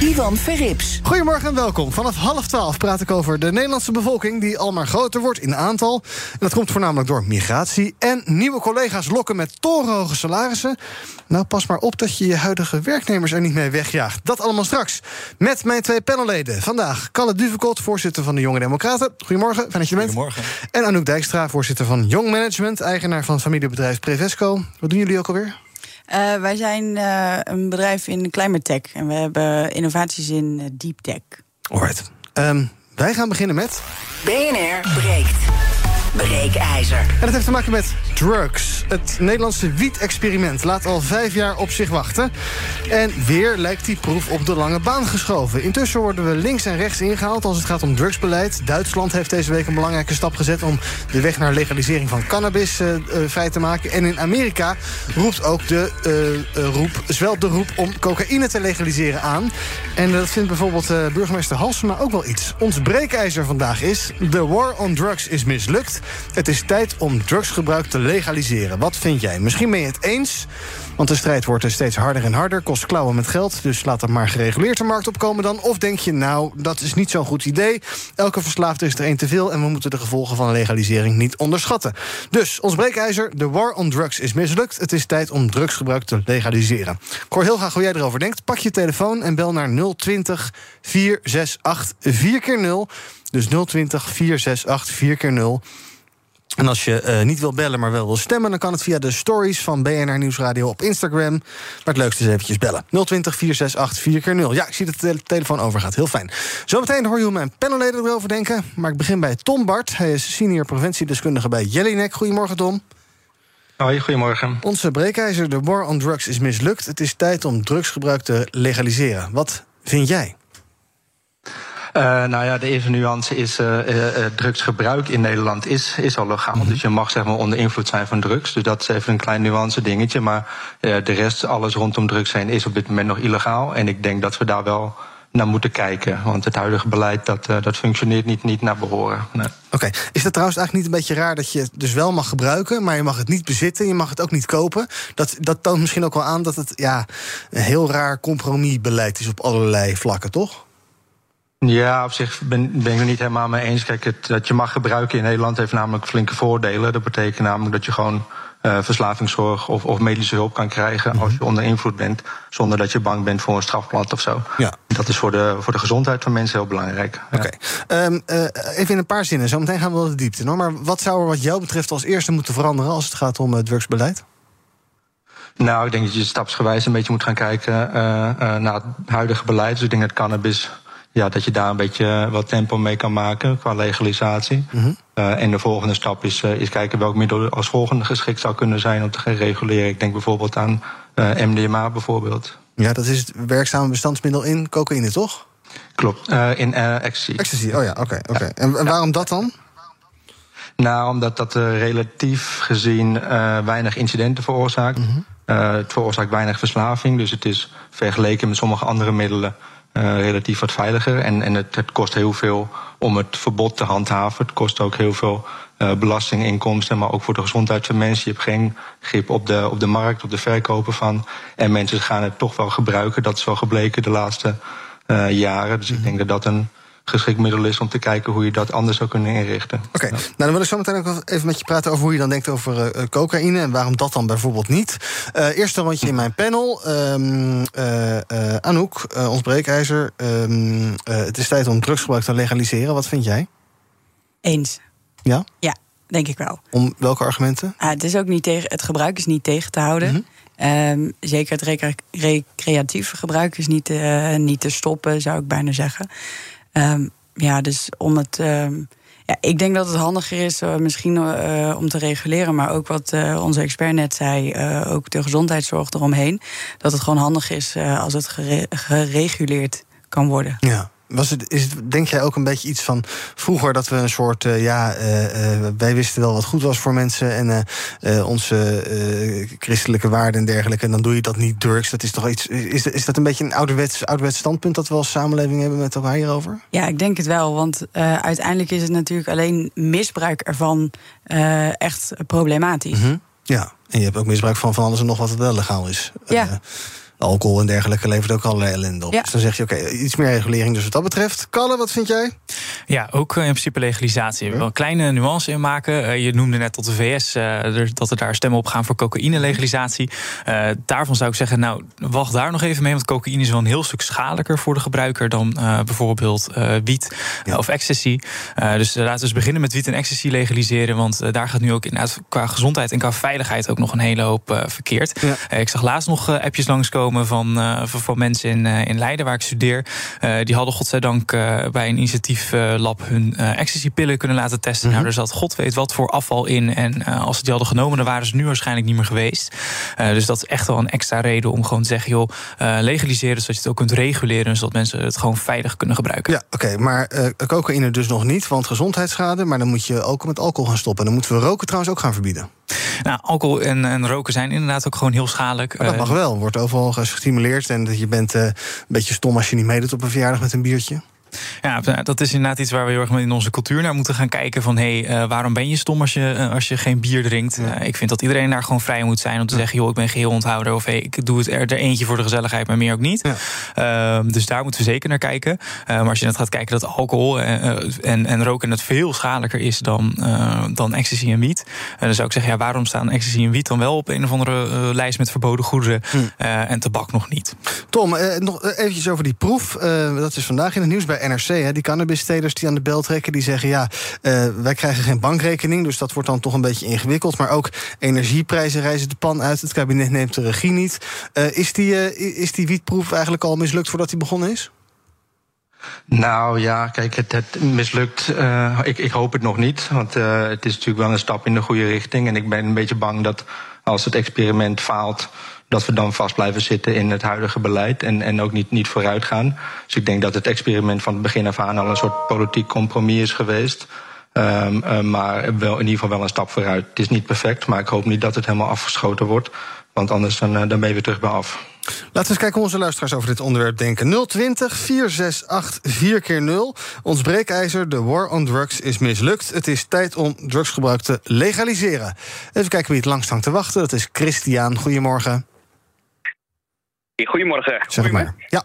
Ivan Verrips. Goedemorgen en welkom. Vanaf half twaalf praat ik over de Nederlandse bevolking... die al maar groter wordt in aantal. En dat komt voornamelijk door migratie. En nieuwe collega's lokken met torenhoge salarissen. Nou, pas maar op dat je je huidige werknemers er niet mee wegjaagt. Dat allemaal straks. Met mijn twee panelleden. Vandaag Kalle Duvekot, voorzitter van de Jonge Democraten. Goedemorgen, fijn dat je er bent. Goedemorgen. En Anouk Dijkstra, voorzitter van Young Management... eigenaar van familiebedrijf Prevesco. Wat doen jullie ook alweer? Uh, wij zijn uh, een bedrijf in climate tech en we hebben innovaties in uh, deep tech. Alright. Um, wij gaan beginnen met. BNR breekt. Breekijzer. En dat heeft te maken met drugs. Het Nederlandse wiet-experiment laat al vijf jaar op zich wachten. En weer lijkt die proef op de lange baan geschoven. Intussen worden we links en rechts ingehaald als het gaat om drugsbeleid. Duitsland heeft deze week een belangrijke stap gezet... om de weg naar legalisering van cannabis uh, vrij te maken. En in Amerika roept ook de, uh, roep, zwelt de roep om cocaïne te legaliseren aan. En dat vindt bijvoorbeeld burgemeester Halsema ook wel iets. Ons breekijzer vandaag is... The war on drugs is mislukt. Het is tijd om drugsgebruik te legaliseren. Wat vind jij? Misschien ben je het eens, want de strijd wordt er steeds harder en harder. Kost klauwen met geld, dus laat er maar gereguleerd de markt opkomen dan. Of denk je, nou, dat is niet zo'n goed idee. Elke verslaafde is er één te veel... en we moeten de gevolgen van legalisering niet onderschatten. Dus, ons breekijzer, de war on drugs is mislukt. Het is tijd om drugsgebruik te legaliseren. Ik heel graag hoe jij erover denkt. Pak je telefoon en bel naar 020 468 4 keer 0 dus 020 468 4 keer 0 en als je uh, niet wil bellen, maar wel wil stemmen... dan kan het via de stories van BNR Nieuwsradio op Instagram. Maar het leukste is eventjes bellen. 020 468 4 0 Ja, ik zie dat de telefoon overgaat. Heel fijn. Zometeen hoor je hoe mijn panelleden erover denken. Maar ik begin bij Tom Bart. Hij is senior preventiedeskundige bij Jellinek. Goedemorgen, Tom. Hoi, goedemorgen. Onze breekijzer, de war on drugs, is mislukt. Het is tijd om drugsgebruik te legaliseren. Wat vind jij? Uh, nou ja, de eerste nuance is uh, drugsgebruik in Nederland is, is al legaal. Mm -hmm. Dus je mag zeg maar onder invloed zijn van drugs. Dus dat is even een klein nuance dingetje. Maar de rest, alles rondom drugs zijn, is op dit moment nog illegaal. En ik denk dat we daar wel naar moeten kijken. Want het huidige beleid dat, dat functioneert niet, niet naar behoren. Nee. Oké, okay. is het trouwens eigenlijk niet een beetje raar dat je het dus wel mag gebruiken, maar je mag het niet bezitten, je mag het ook niet kopen? Dat, dat toont misschien ook wel aan dat het ja, een heel raar compromisbeleid is op allerlei vlakken, toch? Ja, op zich ben, ben ik het niet helemaal mee eens. Kijk, het, dat je mag gebruiken in Nederland heeft namelijk flinke voordelen. Dat betekent namelijk dat je gewoon uh, verslavingszorg of, of, medische hulp kan krijgen als je onder invloed bent, zonder dat je bang bent voor een strafblad of zo. Ja. Dat is voor de, voor de gezondheid van mensen heel belangrijk. Oké. Okay. Um, uh, even in een paar zinnen, zometeen gaan we wel de diepte. No? Maar wat zou er wat jou betreft als eerste moeten veranderen als het gaat om het drugsbeleid? Nou, ik denk dat je stapsgewijs een beetje moet gaan kijken uh, naar het huidige beleid. Dus ik denk dat cannabis ja, dat je daar een beetje wat tempo mee kan maken qua legalisatie. Mm -hmm. uh, en de volgende stap is, uh, is kijken welk middel als volgende geschikt zou kunnen zijn om te gaan reguleren. Ik denk bijvoorbeeld aan uh, MDMA bijvoorbeeld. Ja, dat is het werkzame bestandsmiddel in cocaïne, toch? Klopt, in ecstasy. Ecstasy, oh ja, oké. Okay, okay. ja. En, en waarom dat dan? Nou, omdat dat relatief gezien weinig incidenten veroorzaakt. Mm -hmm. het veroorzaakt weinig verslaving, dus het is vergeleken met sommige andere middelen relatief wat veiliger. En, en het, het, kost heel veel om het verbod te handhaven. Het kost ook heel veel uh, belastinginkomsten, maar ook voor de gezondheid van mensen. Je hebt geen grip op de, op de markt, op de verkopen van. En mensen gaan het toch wel gebruiken. Dat is wel gebleken de laatste uh, jaren. Dus ik denk dat dat een geschikt middel is om te kijken hoe je dat anders zou kunnen inrichten. Oké, okay. nou dan wil ik zo meteen ook even met je praten over hoe je dan denkt over uh, cocaïne en waarom dat dan bijvoorbeeld niet. Uh, eerst een rondje in mijn panel. Um, uh, Anouk, ons breekijzer. Um, het is tijd om drugsgebruik te legaliseren. Wat vind jij? Eens. Ja? Ja, denk ik wel. Om welke argumenten? Ah, het, is ook niet tegen, het gebruik is niet tegen te houden. Mm -hmm. um, zeker het recre recreatieve gebruik is niet, niet te stoppen, zou ik bijna zeggen. Um, ja, dus om het. ehm, ja, ik denk dat het handiger is, eh, misschien eh, om te reguleren, maar ook wat eh, onze expert net zei, ook de gezondheidszorg eromheen. Dat het gewoon handig is als het gere- gereguleerd kan worden. Ja. Was het, is het, denk jij ook een beetje iets van vroeger dat we een soort, eh, ja, eh, eh, wij wisten wel wat goed was voor mensen en onze christelijke waarden en dergelijke, en dan doe je dat niet drugs. Dat is toch iets, is, is dat een beetje een ouderwets, ouderwets standpunt dat we als samenleving hebben met elkaar hierover? Ja, ik denk het wel. Want uiteindelijk is het natuurlijk alleen misbruik ervan echt problematisch. Mhm. Ja, en je hebt ook misbruik van van alles en nog wat wel legaal is. Ja. Alcohol en dergelijke levert ook allerlei ellende op. Ja. Dus dan zeg je, oké, iets meer regulering dus wat dat betreft. Kalle, wat vind jij? Ja, ook eh, in principe legalisatie. Er wel een kleine nuance in maken. Eh, je noemde net tot de VS eh, dat er daar stemmen op gaan voor cocaïne-legalisatie. Eh, daarvan zou ik zeggen, nou, wacht daar nog even mee. Want cocaïne is wel een heel stuk schadelijker voor de gebruiker dan eh, bijvoorbeeld eh, wiet Ja. of ecstasy. Eh, dus laten we eens beginnen met wiet en ecstasy legaliseren. Want daar gaat nu ook inderdaad qua gezondheid en qua veiligheid ook nog een hele hoop verkeerd. Ja. Ik zag laatst nog appjes langskomen van, eh, van, van mensen in, eh, in Leiden, waar ik studeer. Eh, die hadden godzijdank bij een initiatieflab hun ecstasy-pillen kunnen laten testen. Mhm. Nou, er zat god weet wat voor afval in. En als ze die hadden genomen, dan waren ze nu waarschijnlijk niet meer geweest. Dus dat is echt wel een extra reden om gewoon te zeggen... joh, legaliseren zodat je het ook kunt reguleren... zodat mensen het gewoon veilig kunnen gebruiken. Ja, oké, maar eh cocaïne dus nog niet, want gezondheidsschade. Maar dan moet je ook met alcohol gaan stoppen. Dan moeten we roken trouwens ook gaan verbieden. Nou, alcohol en, en roken zijn inderdaad ook gewoon heel schadelijk. Maar dat mag wel, wordt overal gestimuleerd. En je bent eh, een beetje stom als je niet meedoet op een verjaardag met een biertje. Ja, dat is inderdaad iets waar we heel erg in onze cultuur naar moeten gaan kijken. Van hé, hey, eh, waarom ben je stom als je, eh, als je geen bier drinkt? Eh, ik vind dat iedereen daar gewoon vrij moet zijn om te zeggen: joh, ik ben geheel onthouder. Of hey, ik doe het er, er eentje voor de gezelligheid, maar meer ook niet. Ehm, dus daar moeten we zeker naar kijken. Eh, maar als je net gaat kijken dat alcohol eh, eh, en, en roken het veel schadelijker is dan, eh, dan ecstasy en wiet. eh, dan zou ik zeggen: ja, waarom staan ecstasy en wiet dan wel op een of andere eh, lijst met verboden goederen eh, en tabak nog niet? Tom, eh, nog eventjes over die proef. Eh, dat is vandaag in het nieuws bij NRC. Hè, die cannabistelers die aan de bel trekken, die zeggen... ja, eh, wij krijgen geen bankrekening, dus dat wordt dan toch een beetje ingewikkeld. Maar ook energieprijzen reizen de pan uit. Het kabinet neemt de regie niet. Eh, is, die, eh, is die wietproef eigenlijk al mislukt voordat die begonnen is? Nou ja, kijk, het, mislukt. eh, ik, ik hoop het nog niet. Want eh, het is natuurlijk wel een stap in de goede richting. En ik ben een beetje bang dat als het experiment faalt. Dat we dan vast blijven zitten in het huidige beleid. En, en ook niet, niet vooruit gaan. Dus ik denk dat het experiment van het begin af aan al een soort politiek compromis is geweest. Ehm, eh, maar wel, in ieder geval wel een stap vooruit. Het is niet perfect, maar ik hoop niet dat het helemaal afgeschoten wordt. Want anders dan, eh, dan ben je weer terug bij af. Laten we eens kijken hoe onze luisteraars over dit onderwerp denken. 020 468 4x0. Ons breekijzer, de war on drugs, is mislukt. Het is tijd om drugsgebruik te legaliseren. Even kijken wie het langst hangt te wachten. Dat is Christian. Goedemorgen. Goedemorgen. Zeg het maar. Ja.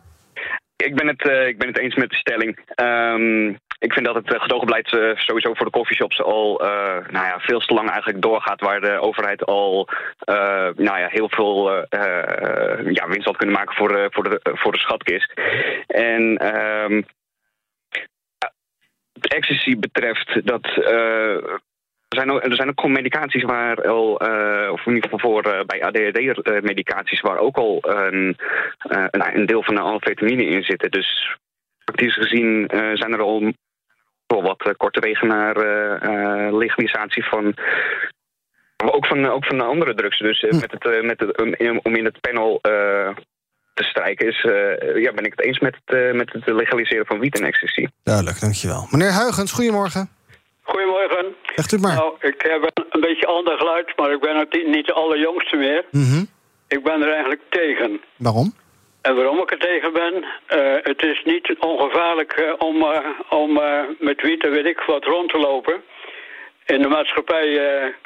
Ik ben het, eh, ik ben het eens met de stelling. Ehm, ik vind dat het eh, gedogenbeleid eh, sowieso voor de coffeeshops al eh, nou ja, veel te lang eigenlijk doorgaat. Waar de overheid al eh, nou ja, heel veel eh, eh, ja, winst had kunnen maken voor, de voor, de, voor de schatkist. En ehm wat ecstasy betreft, dat. Eh, er zijn, ook, er zijn ook gewoon medicaties waar al, eh, of in ieder geval voor eh, bij ADHD-medicaties, waar ook al een, eh, een deel van de amfetamine in zitten. Dus praktisch gezien eh, zijn er al wel wat eh, korte wegen naar eh, eh, legalisatie van. Ook van, ook van andere drugs. Dus eh, met het, eh, met het, om in- om in het panel eh, te strijken, is, eh, ja, ben ik het eens met het, eh, met het legaliseren van wiet en ecstasy. Duidelijk, dankjewel. Meneer Huigens, goedemorgen. Goedemorgen. U het maar. Nou, ik heb een, een beetje ander geluid, maar ik ben ook niet- de allerjongste meer. Mhm. Ik ben er eigenlijk tegen. Waarom? En waarom ik er tegen ben, eh, het is niet ongevaarlijk eh, om, eh, om met wiet en weet ik wat rond te lopen. In de maatschappij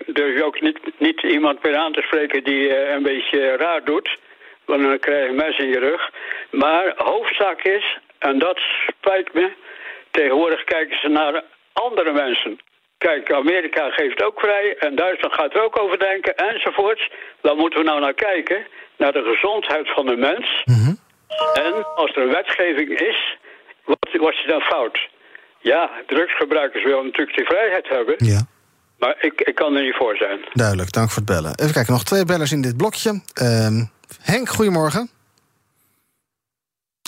durf je ook niet, niet iemand meer aan te spreken die een beetje raar doet. Want dan krijg je een mes in je rug. Maar hoofdzaak is, en dat spijt me, tegenwoordig kijken ze naar andere mensen. Kijk, Amerika geeft ook vrij en Duitsland gaat er ook over denken enzovoorts. Dan moeten we nou naar kijken, naar de gezondheid van de mens. En als er een wetgeving is, wat was die dan fout? Ja, drugsgebruikers willen natuurlijk die vrijheid hebben, Ja. maar ik, ik kan er niet voor zijn. Duidelijk, dank voor het bellen. Even kijken, nog twee bellers in dit blokje. Ehm, Henk, goedemorgen.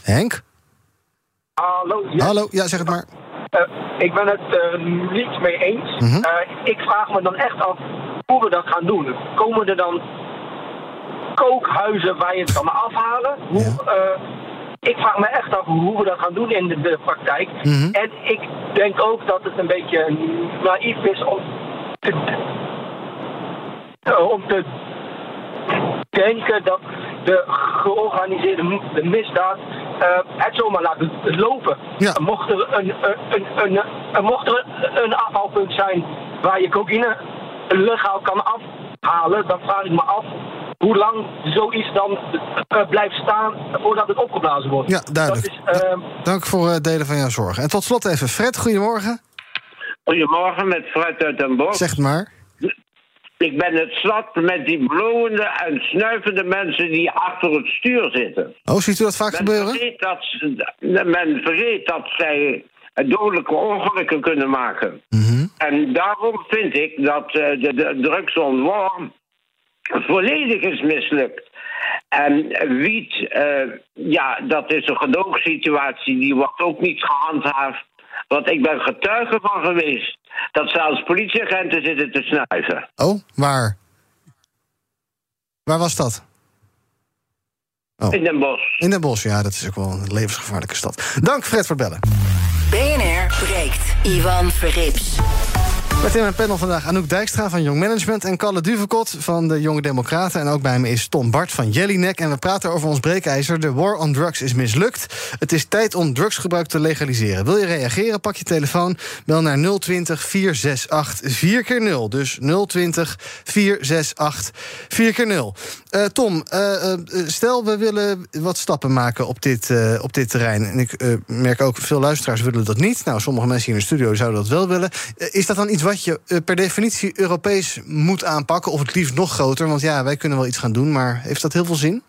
Henk? Hallo, ja. Hallo, ja, zeg het maar. Eh, ik ben het uh, niet mee eens. Mhm. Eh, ik vraag me dan echt af hoe we dat gaan doen. Komen er dan kookhuizen waar je het kan afhalen? Hoe, eh, ik vraag me echt af hoe we dat gaan doen in de, de praktijk. Mhm. En ik denk ook dat het een beetje naïef is om te, eh, om te denken dat de georganiseerde misdaad eh, het zomaar laat lopen. Mocht, er een, een, een, een, een- mocht er een afhaalpunt zijn waar je cocaïne legaal kan afhalen, dan vraag ik me af hoe lang zoiets dan eh, blijft staan voordat het opgeblazen wordt. Ja, duidelijk. Dat is, eh, Dank voor het delen van jouw zorgen. En tot slot even Fred, goedemorgen. Goedemorgen, met Fred uit Den Bosch. Zeg het maar. Ik ben het zat met die blowende en snuivende mensen die achter het stuur zitten. Oh, ziet u dat vaak Men gebeuren? vergeet dat, ze- men vergeet dat zij dodelijke ongelukken kunnen maken. Mhm. En daarom vind ik dat eh, de, de drugs on war volledig is mislukt. En wiet, eh, ja, dat is een gedoogsituatie, die wordt ook niet gehandhaafd. Want ik ben getuige van geweest dat zelfs politieagenten zitten te snuiven. Oh, waar? Waar was dat? Oh. In Den Bosch. In Den Bosch, ja, dat is ook wel een levensgevaarlijke stad. Dank Fred voor het bellen. BNR breekt. Ivan Verrips. Met in mijn panel vandaag Anouk Dijkstra van Young Management... en Kalle Duvekot van de Jonge Democraten. En ook bij me is Tom Bart van Jellinek. En we praten over ons breekijzer. De war on drugs is mislukt. Het is tijd om drugsgebruik te legaliseren. Wil je reageren? Pak je telefoon. Bel naar 020 468 4 keer 0 Dus 020 468 4 keer 0 Eh, Tom, eh, eh, stel we willen wat stappen maken op dit, op dit terrein. En ik merk ook, veel luisteraars willen dat niet. Nou, sommige mensen hier in de studio zouden dat wel willen. Is dat dan iets wat je eh, per definitie Europees moet aanpakken? Of het liefst nog groter? Want ja, wij kunnen wel iets gaan doen, maar heeft dat heel veel zin?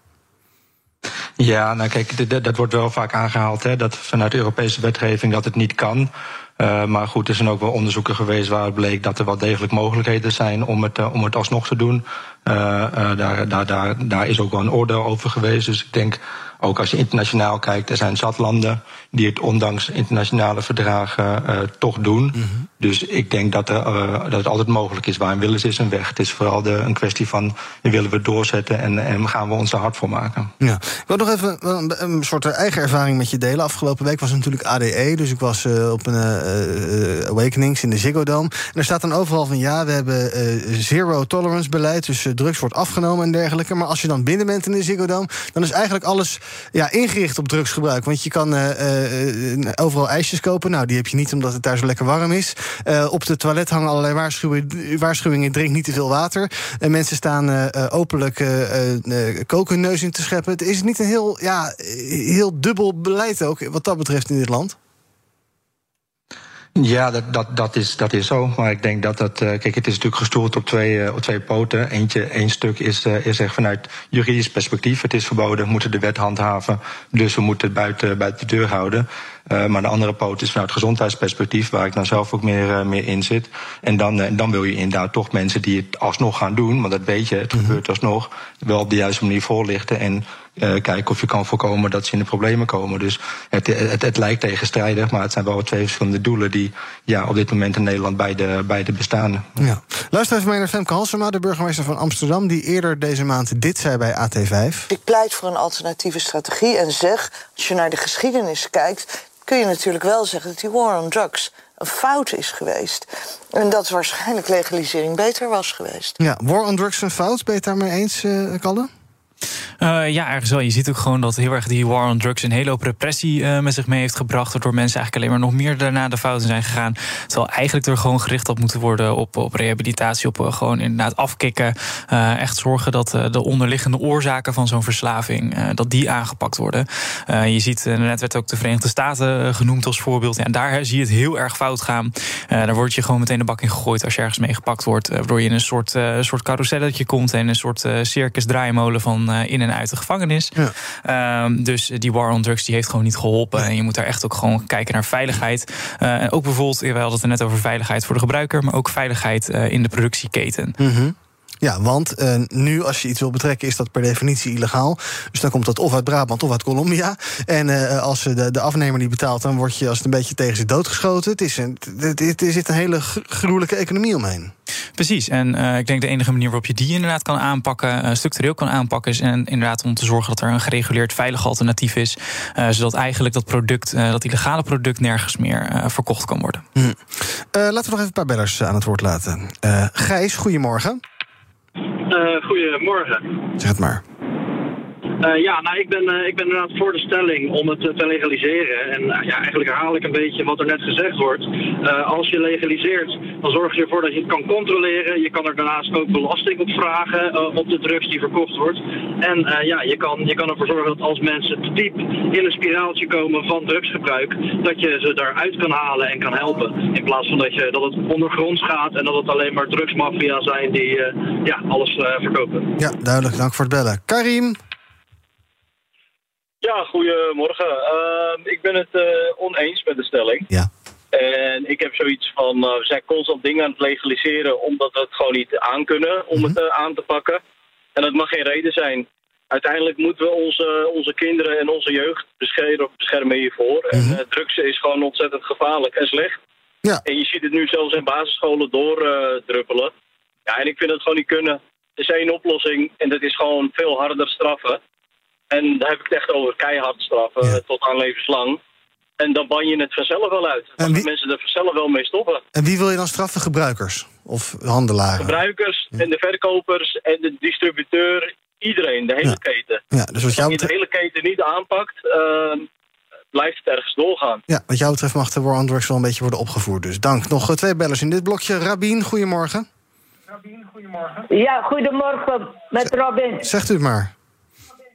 Ja, nou kijk, dat wordt wel vaak aangehaald, hè, dat vanuit Europese wetgeving dat het niet kan. Eh, maar goed, er zijn ook wel onderzoeken geweest waaruit bleek dat er wel degelijk mogelijkheden zijn om het, eh, om het alsnog te doen. Daar, daar, daar, daar is ook wel een oordeel over geweest. Dus ik denk, ook als je internationaal kijkt, er zijn zat landen die het ondanks internationale verdragen toch doen. Dus ik denk dat, er, eh, dat het altijd mogelijk is. Waar een wil is, is een weg. Het is vooral de, een kwestie van willen we doorzetten en, en gaan we ons er hard voor maken. Ja. Ik wil nog even een, een soort eigen ervaring met je delen. Afgelopen week was het natuurlijk ADE, dus ik was eh, op een eh, eh, Awakenings in de Ziggo Dome. En er staat dan overal van ja, we hebben eh, zero tolerance beleid, dus eh, drugs wordt afgenomen en dergelijke. Maar als je dan binnen bent in de Ziggo Dome, dan is eigenlijk alles ja, ingericht op drugsgebruik. Want je kan eh, eh, eh, overal ijsjes kopen. Nou, die heb je niet omdat het daar zo lekker warm is. Eh, op de toilet hangen allerlei waarschuwingen, waarschuwingen drink niet te veel water. En mensen staan eh, eh, openlijk koken neus in te scheppen. Het is niet een heel, ja, heel dubbel beleid ook, wat dat betreft in dit land. Ja, dat, dat, dat, is, dat is zo. Maar ik denk dat dat. kijk, het is natuurlijk gestoeld op twee, op twee poten. Eentje, één stuk is, is echt vanuit juridisch perspectief. Het is verboden, we moeten de wet handhaven. Dus we moeten het buiten, buiten de deur houden. Eh, maar de andere poot is vanuit gezondheidsperspectief, waar ik dan zelf ook meer, eh, meer in zit. En dan, eh, dan wil je inderdaad toch mensen die het alsnog gaan doen, want dat weet je, het gebeurt alsnog, wel op de juiste manier voorlichten. En eh, kijken of je kan voorkomen dat ze in de problemen komen. Dus het, het, het lijkt tegenstrijdig, maar het zijn wel twee verschillende doelen die ja, op dit moment in Nederland beide, beide bestaan. Ja. Luister even mee naar Femke Halsema, de burgemeester van Amsterdam... die eerder deze maand dit zei bij AT5. Ik pleit voor een alternatieve strategie en zeg, als je naar de geschiedenis kijkt, kun je natuurlijk wel zeggen dat die war on drugs een fout is geweest. En dat waarschijnlijk legalisering beter was geweest. Ja, war on drugs een fout, ben je het daarmee eens, eh Kalle? Eh, ja, ergens wel. Je ziet ook gewoon dat heel erg die war on drugs een hele hoop repressie eh, met zich mee heeft gebracht. Waardoor mensen eigenlijk alleen maar nog meer daarna de fouten zijn gegaan. Terwijl eigenlijk er gewoon gericht op moeten worden op, op rehabilitatie, op eh, gewoon inderdaad afkicken. Echt zorgen dat de onderliggende oorzaken van zo'n verslaving, dat die aangepakt worden. Je ziet, net werd ook de Verenigde Staten genoemd als voorbeeld. Ja, en daar zie je het heel erg fout gaan. Daar word je gewoon meteen de bak in gegooid als je ergens mee gepakt wordt. waardoor je in een soort, soort carouselletje komt en een soort circus draaimolen van in en uit de gevangenis. Ehm, dus die war on drugs die heeft gewoon niet geholpen. En je moet daar echt ook gewoon kijken naar veiligheid. Eh, en ook bijvoorbeeld, we hadden het er net over veiligheid voor de gebruiker, maar ook veiligheid eh, in de productieketen. Mhm. Ja, want uh, nu als je iets wil betrekken is dat per definitie illegaal. Dus dan komt dat of uit Brabant of uit Colombia. En uh, als de, de afnemer niet betaalt, dan word je als het een beetje tegen zich doodgeschoten. Het is een, er zit een hele gruwelijke economie omheen. Precies, en uh, ik denk de enige manier waarop je die inderdaad kan aanpakken, structureel kan aanpakken, is en inderdaad om te zorgen dat er een gereguleerd veilig alternatief is, zodat eigenlijk dat product, dat illegale product, nergens meer verkocht kan worden. Hm. laten we nog even een paar bellers aan het woord laten. Gijs, goedemorgen. Goedemorgen. Zeg het maar. Uh, ja, nou, ik ben, uh, ik ben inderdaad voor de stelling om het te legaliseren. En ja, eigenlijk herhaal ik een beetje wat er net gezegd wordt. als je legaliseert, dan zorg je ervoor dat je het kan controleren. Je kan er daarnaast ook belasting op vragen op de drugs die verkocht wordt. En ja, je kan, je kan ervoor zorgen dat als mensen te diep in een spiraaltje komen van drugsgebruik, dat je ze daaruit kan halen en kan helpen. In plaats van dat, je, dat het ondergronds gaat en dat het alleen maar drugsmafia zijn die ja, alles verkopen. Ja, duidelijk. Dank voor het bellen. Karim. Ja, goedemorgen. Uh, ik ben het uh, oneens met de stelling. Ja. En ik heb zoiets van, uh, we zijn constant dingen aan het legaliseren omdat we het gewoon niet aankunnen om het mhm. eh, aan te pakken. En dat mag geen reden zijn. Uiteindelijk moeten we onze, onze kinderen en onze jeugd beschermen, beschermen hiervoor. En mhm. drugs is gewoon ontzettend gevaarlijk en slecht. Ja. En je ziet het nu zelfs in basisscholen doordruppelen. ja, en ik vind het gewoon niet kunnen. Er is één oplossing en dat is gewoon veel harder straffen. En daar heb ik het echt over keihard straffen, tot aan levenslang. En dan ban je het vanzelf wel uit. Dan wie... mensen er vanzelf wel mee stoppen. En wie wil je dan straffen? Gebruikers of handelaren? Gebruikers en de verkopers en de distributeur. Iedereen, de hele keten. Ja, dus wat jou Als je de hele keten niet aanpakt, uh, blijft het ergens doorgaan. Ja, wat jou betreft mag de war on drugs wel een beetje worden opgevoerd. Dus dank. Nog eh, twee bellers in dit blokje. Rabin, goedemorgen. Rabin, goedemorgen. Ja, goedemorgen met Robin. Zegt u het maar.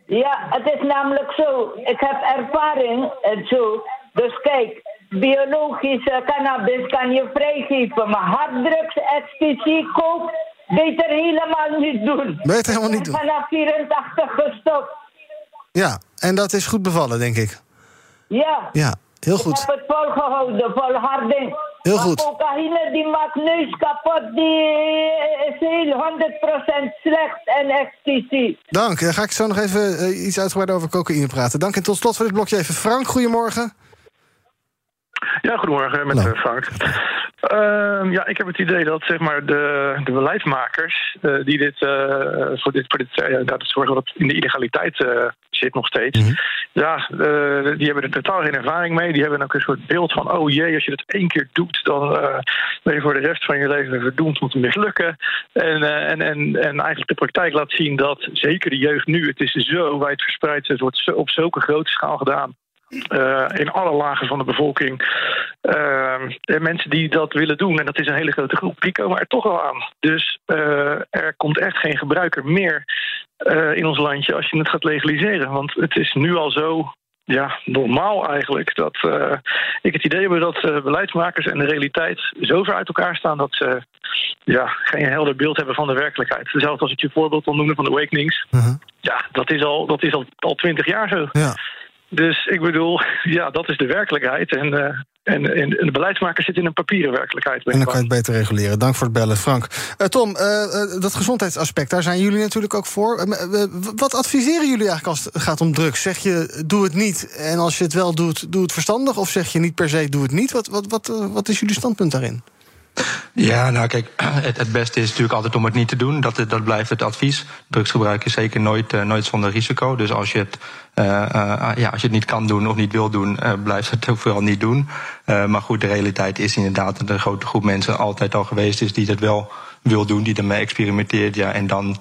Ja, het is namelijk zo. Ik heb ervaring en zo. Dus kijk, biologische cannabis kan je vrijgeven. Maar harddrugs, ecstasy, kook, beter helemaal niet doen. Beter helemaal niet doen. Vanaf 84 gestopt. Ja, en dat is goed bevallen, denk ik. Ja. Ja, heel goed. Ik heb het volgehouden, volharding. Heel goed. cocaïne die maakt neus kapot, die is heel 100% slecht en ecstasy. Dank. Dan ga ik zo nog even uh, iets uitgebreider over cocaïne praten. Dank en tot slot voor dit blokje even Frank. Goedemorgen. Ja, goedemorgen met Hallo. Eh, Frank. Uh, ja, ik heb het idee dat zeg maar, de, de beleidsmakers uh, die dit, uh, voor dit, voor dit dat zorgen dat het in de illegaliteit zit nog steeds. Mm -hmm. Ja, die hebben er totaal geen ervaring mee. Die hebben ook een soort beeld van: oh jee, als je dat één keer doet, dan ben je voor de rest van je leven verdoemd om te mislukken. En, en, en, en eigenlijk de praktijk laat zien dat zeker de jeugd nu, het is zo wijd verspreid, het wordt op zulke grote schaal gedaan. Uh, in alle lagen van de bevolking. Uh, en mensen die dat willen doen, en dat is een hele grote groep, die komen er toch wel aan. Dus uh, er komt echt geen gebruiker meer in ons landje als je het gaat legaliseren. Want het is nu al zo ja, normaal eigenlijk. Dat ik het idee heb dat beleidsmakers en de realiteit zo ver uit elkaar staan dat ze ja, geen helder beeld hebben van de werkelijkheid. Zelfs als ik je voorbeeld wil noemen van de Awakenings. -huh. Ja, dat is al, dat is al, al twintig jaar zo. Ja. Dus ik bedoel, ja, dat is de werkelijkheid. En, uh, en, en, de beleidsmakers zitten in een papieren werkelijkheid. En dan kan je het beter reguleren. Dank voor het bellen, Frank. Uh, Tom, uh, dat gezondheidsaspect, daar zijn jullie natuurlijk ook voor. wat adviseren jullie eigenlijk als het gaat om drugs? Zeg je, doe het niet. En als je het wel doet, doe het verstandig. Of zeg je niet per se, doe het niet. Wat, wat, wat, wat is jullie standpunt daarin? Ja, nou kijk, het, het, beste is natuurlijk altijd om het niet te doen. Dat, dat blijft het advies. Drugsgebruik is zeker nooit, uh, nooit zonder risico. Dus als je, het, uh, uh, ja, als je het niet kan doen of niet wil doen, blijf het ook vooral niet doen. maar goed, de realiteit is inderdaad dat een grote groep mensen altijd al geweest is die dat wel wil doen, die ermee experimenteert. Ja, en dan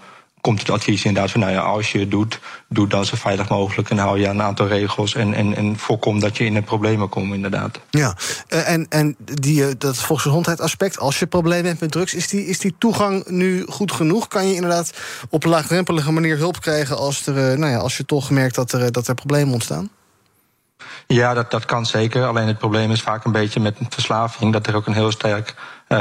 komt het advies inderdaad van, nou ja, als je het doet, doe dan zo veilig mogelijk en hou je aan een aantal regels en, en, en voorkom dat je in de problemen komt, inderdaad. Ja, en, en die, dat volksgezondheidsaspect, als je problemen hebt met drugs, is die, is die toegang nu goed genoeg? Kan je inderdaad op een laagdrempelige manier hulp krijgen als, er, nou ja, als je toch merkt dat er, dat er problemen ontstaan? Ja, dat, dat kan zeker. Alleen het probleem is vaak een beetje met verslaving dat er ook een heel sterk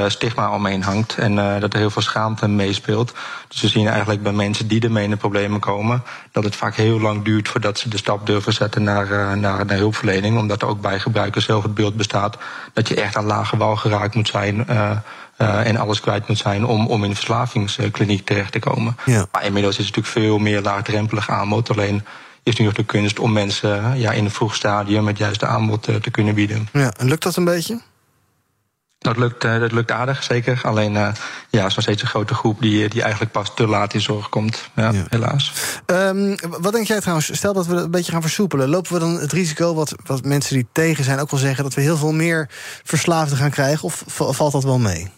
stigma omheen hangt. En uh, dat er heel veel schaamte meespeelt. Dus we zien eigenlijk bij mensen die ermee in de problemen komen, dat het vaak heel lang duurt voordat ze de stap durven zetten naar, uh, naar, naar hulpverlening. Omdat er ook bij gebruikers zelf het beeld bestaat dat je echt aan lage wal geraakt moet zijn. Uh, en alles kwijt moet zijn om, om in een verslavingskliniek terecht te komen. Ja. Maar inmiddels is het natuurlijk veel meer laagdrempelig aanbod. Alleen is nu nog de kunst om mensen ja, in een vroeg stadium het juiste aanbod te kunnen bieden. Ja, en lukt dat een beetje? Dat lukt, uh, dat lukt aardig, zeker. Alleen uh, ja, is nog steeds een grote groep die, die eigenlijk pas te laat in zorg komt. Ja, ja. helaas. Um, wat denk jij trouwens? Stel dat we een beetje gaan versoepelen. Lopen we dan het risico, wat, wat mensen die tegen zijn ook wel zeggen, dat we heel veel meer verslaafden gaan krijgen? Of valt dat wel mee?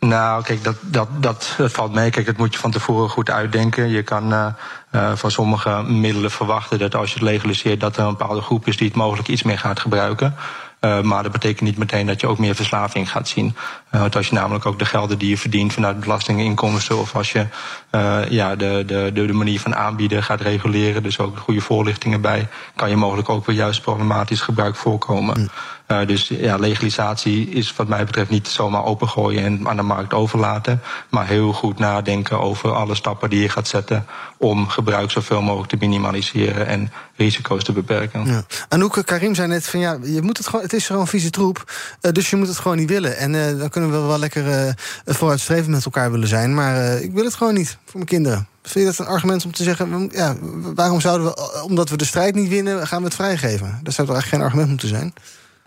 Nou, kijk, dat, dat, dat, dat valt mee. Kijk, dat moet je van tevoren goed uitdenken. Je kan uh, uh, van sommige middelen verwachten dat als je het legaliseert, dat er een bepaalde groep is die het mogelijk iets meer gaat gebruiken. Uh, maar dat betekent niet meteen dat je ook meer verslaving gaat zien. Uh, want als je namelijk ook de gelden die je verdient vanuit belastinginkomsten... of als je uh, ja, de, de, de manier van aanbieden gaat reguleren... dus ook goede voorlichtingen bij... kan je mogelijk ook weer juist problematisch gebruik voorkomen. Mm. Uh, dus ja, legalisatie is wat mij betreft niet zomaar opengooien en aan de markt overlaten. Maar heel goed nadenken over alle stappen die je gaat zetten om gebruik zoveel mogelijk te minimaliseren en risico's te beperken. Ja. Anouk Karim zei net van ja, je moet het gewoon, het is gewoon vieze troep, uh, dus je moet het gewoon niet willen. En dan kunnen we wel lekker uh, vooruitstrevend met elkaar willen zijn, maar ik wil het gewoon niet voor mijn kinderen. Vind je dat een argument om te zeggen, ja, waarom zouden we, omdat we de strijd niet winnen, gaan we het vrijgeven? Dat zou toch eigenlijk geen argument moeten zijn?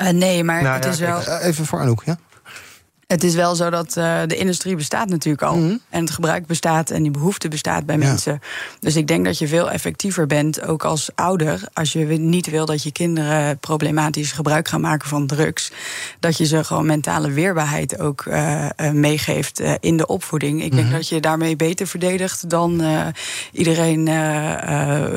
Uh, nee, maar nou, het ja, is wel. Even voor Anouk, ja? Het is wel zo dat uh, de industrie bestaat natuurlijk al. Mm-hmm. En het gebruik bestaat en die behoefte bestaat bij ja. mensen. Dus ik denk dat je veel effectiever bent, ook als ouder. Als je niet wil dat je kinderen problematisch gebruik gaan maken van drugs. Dat je ze gewoon mentale weerbaarheid ook uh, uh, meegeeft in de opvoeding. Ik denk dat je daarmee beter verdedigt dan iedereen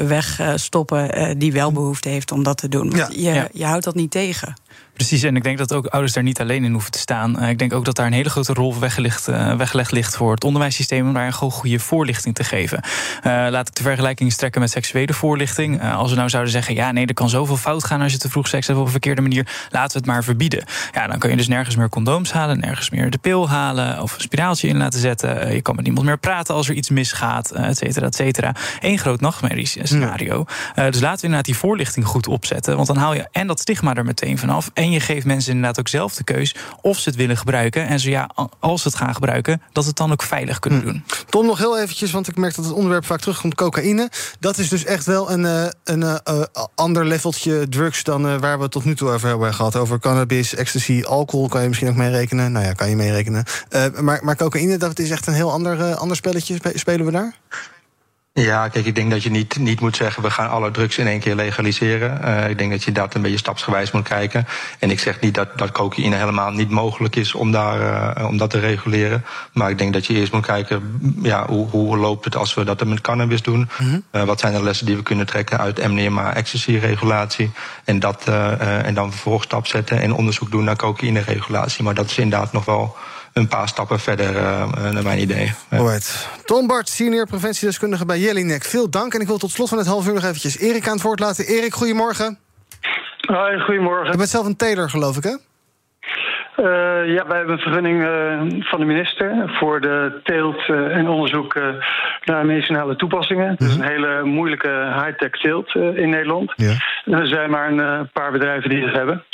wegstoppen die wel behoefte heeft om dat te doen. Ja. Je, ja. je houdt dat niet tegen. Precies, en ik denk dat ook ouders daar niet alleen in hoeven te staan. Uh, ik denk ook dat daar een hele grote rol weggelegd, uh, weggelegd ligt voor het onderwijssysteem om daar een goede voorlichting te geven. Uh, laat ik de vergelijking strekken met seksuele voorlichting. als we nou zouden zeggen, ja, nee, er kan zoveel fout gaan als je te vroeg seks hebt op een verkeerde manier, laten we het maar verbieden. Ja, dan kan je dus nergens meer condooms halen, nergens meer de pil halen of een spiraaltje in laten zetten. je kan met niemand meer praten als er iets misgaat, et cetera, et cetera. Eén groot nachtmerriescenario. Dus laten we inderdaad die voorlichting goed opzetten, want dan haal je en dat stigma er meteen vanaf. En je geeft mensen inderdaad ook zelf de keus of ze het willen gebruiken. En zo ja, als ze het gaan gebruiken, dat het dan ook veilig kunnen hm. doen. Tom, nog heel eventjes, want ik merk dat het onderwerp vaak terugkomt: cocaïne. Dat is dus echt wel een, uh, een uh, ander leveltje drugs dan uh, waar we het tot nu toe over hebben gehad. Over cannabis, ecstasy, alcohol kan je misschien ook mee rekenen. Nou ja, kan je mee rekenen. maar, maar cocaïne, dat is echt een heel ander, ander spelletje. Spelen we daar? Ja, kijk, ik denk dat je niet, niet moet zeggen... we gaan alle drugs in één keer legaliseren. Uh, ik denk dat je dat een beetje stapsgewijs moet kijken. En ik zeg niet dat, dat cocaïne helemaal niet mogelijk is om, daar, uh, om dat te reguleren. Maar ik denk dat je eerst moet kijken... Ja, hoe, hoe loopt het als we dat met cannabis doen? Mm-hmm. Uh, wat zijn de lessen die we kunnen trekken uit MDMA-ecstasy-regulatie? En, dat, en dan vervolgens stap zetten en onderzoek doen naar cocaïne-regulatie. Maar dat is inderdaad nog wel een paar stappen verder, uh, naar mijn idee. Right. Tom Bart, senior preventiedeskundige bij Jellinek. Veel dank en ik wil tot slot van het half uur nog eventjes Erik aan het woord laten. Erik, goedemorgen. Hoi, goedemorgen. Je bent zelf een teler, geloof ik, hè? Uh, ja, wij hebben een vergunning uh, van de minister voor de teelt uh, en onderzoek naar medicinale toepassingen. Het mm -hmm. is een hele moeilijke high-tech teelt in Nederland. Ja. Er zijn maar een paar bedrijven die het hebben.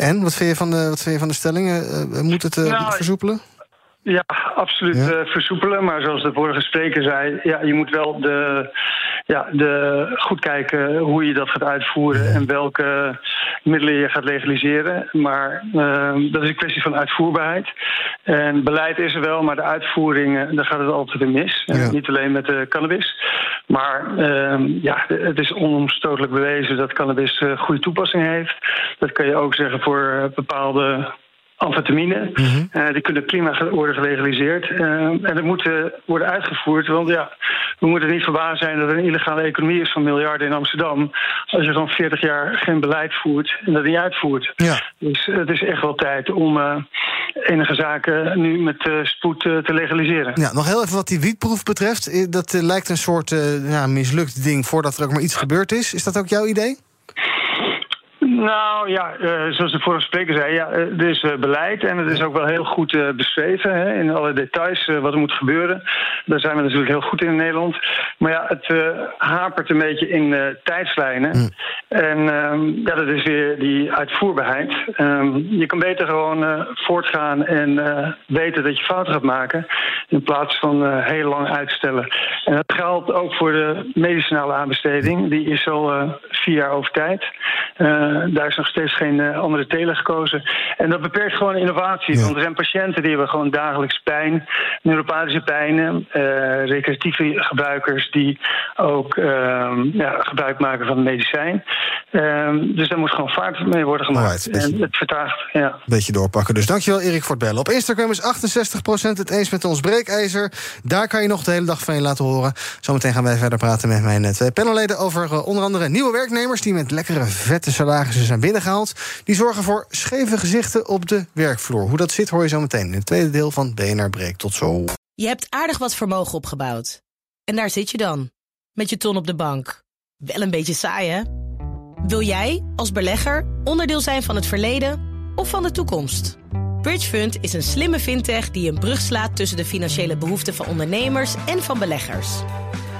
En wat vind je van de, wat vind je van de stellingen? Uh, moet het uh, nou, versoepelen? Ja, absoluut ja. Uh, versoepelen. Maar zoals de vorige spreker zei, ja, je moet wel de, ja, de, goed kijken hoe je dat gaat uitvoeren ja. en welke middelen je gaat legaliseren. Maar uh, dat is een kwestie van uitvoerbaarheid. En beleid is er wel, maar de uitvoering, daar gaat het altijd in mis. Ja. niet alleen met de cannabis. Maar uh, ja, het is onomstotelijk bewezen dat cannabis uh, goede toepassing heeft. Dat kan je ook zeggen voor bepaalde amfetamine. Mm -hmm. uh, die kunnen prima worden gelegaliseerd. Uh, en dat moet uh, worden uitgevoerd. Want ja, we moeten niet verbaasd zijn dat er een illegale economie is van miljarden in Amsterdam. Als je gewoon 40 jaar geen beleid voert en dat niet uitvoert. Ja. Dus het is echt wel tijd om enige zaken nu met spoed te legaliseren. Ja, nog heel even wat die wietproef betreft. Dat lijkt een soort ja, mislukt ding voordat er ook maar iets gebeurd is. Is dat ook jouw idee? Nou ja, uh, zoals de vorige spreker zei, ja, er is uh, beleid en het is ook wel heel goed uh, beschreven hè, in alle details wat er moet gebeuren. Daar zijn we natuurlijk heel goed in in Nederland. Maar ja, het hapert een beetje in tijdslijnen. Mm. En ehm, ja, dat is weer die uitvoerbaarheid. Um, je kan beter gewoon voortgaan en weten dat je fouten gaat maken, in plaats van heel lang uitstellen. En dat geldt ook voor de medicinale aanbesteding. Die is al vier jaar over tijd. Daar is nog steeds geen uh, andere teler gekozen. En dat beperkt gewoon innovatie. Want er zijn patiënten die hebben gewoon dagelijks pijn, neuropathische pijnen, uh, recreatieve gebruikers die ook ehm, ja, gebruik maken van medicijn. Ehm, dus daar moet gewoon vaart mee worden gemaakt. en het vertraagt. Ja. Beetje doorpakken. Dus dankjewel Erik voor het bellen. Op Instagram is 68% het eens met ons breekijzer. Daar kan je nog de hele dag van je laten horen. Zometeen gaan wij verder praten met mijn twee panelleden over onder andere nieuwe werknemers die met lekkere vette salarissen zijn binnengehaald. Die zorgen voor scheve gezichten op de werkvloer. Hoe dat zit hoor je zo meteen in het tweede deel van BNR Breek. Tot zo. Je hebt aardig wat vermogen opgebouwd. En daar zit je dan, met je ton op de bank. Wel een beetje saai, hè? Wil jij, als belegger, onderdeel zijn van het verleden of van de toekomst? Bridgefund is een slimme fintech die een brug slaat tussen de financiële behoeften van ondernemers en van beleggers.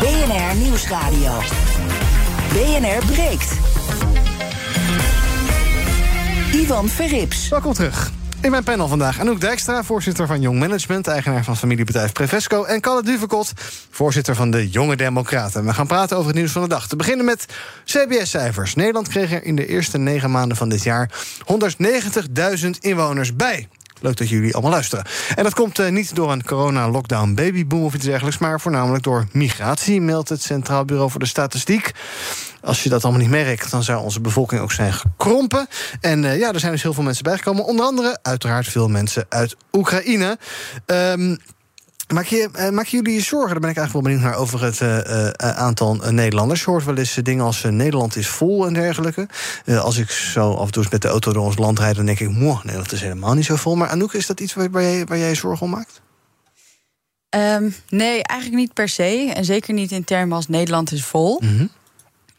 BNR Nieuwsradio. BNR breekt. Ivan Verrips. Welkom terug. In mijn panel vandaag Anouk Dijkstra, voorzitter van Jong Management... eigenaar van familiebedrijf Prevesco... en Kalle Duvekot, voorzitter van de Jonge Democraten. We gaan praten over het nieuws van de dag. Te beginnen met CBS-cijfers. Nederland kreeg er in de eerste negen maanden van dit jaar... 190.000 inwoners bij. Leuk dat jullie allemaal luisteren. En dat komt uh, niet door een corona-lockdown babyboom of iets dergelijks... maar voornamelijk door migratie, meldt het Centraal Bureau voor de Statistiek. Als je dat allemaal niet merkt, dan zou onze bevolking ook zijn gekrompen. En uh, ja, er zijn dus heel veel mensen bijgekomen. Onder andere, uiteraard, veel mensen uit Oekraïne. Um, Maak, je, uh, maken jullie je zorgen? Daar ben ik eigenlijk wel benieuwd naar over het uh, uh, aantal Nederlanders. Je hoort wel eens dingen als Nederland is vol en dergelijke. als ik zo af en toe met de auto door ons land rijd, dan denk ik, moh, Nederland is helemaal niet zo vol. Maar Anouk, is dat iets waar, waar, jij, waar jij zorgen om maakt? Um, nee, eigenlijk niet per se. En zeker niet in termen als Nederland is vol. Mm -hmm.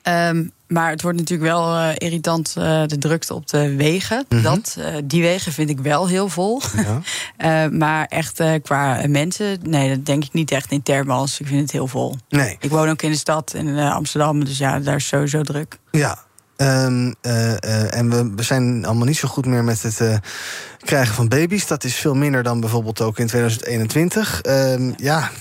Um, maar het wordt natuurlijk wel uh, irritant, uh, de drukte op de wegen. Mm -hmm. dat, uh, die wegen vind ik wel heel vol. Ja. maar echt qua mensen, nee, dat denk ik niet echt in termen als ik vind het heel vol. Nee. Ik woon ook in de stad, in Amsterdam, dus ja, daar is sowieso druk. Ja, Um, uh, en we, we, zijn allemaal niet zo goed meer met het krijgen van baby's. Dat is veel minder dan bijvoorbeeld ook in 2021. Um, ja,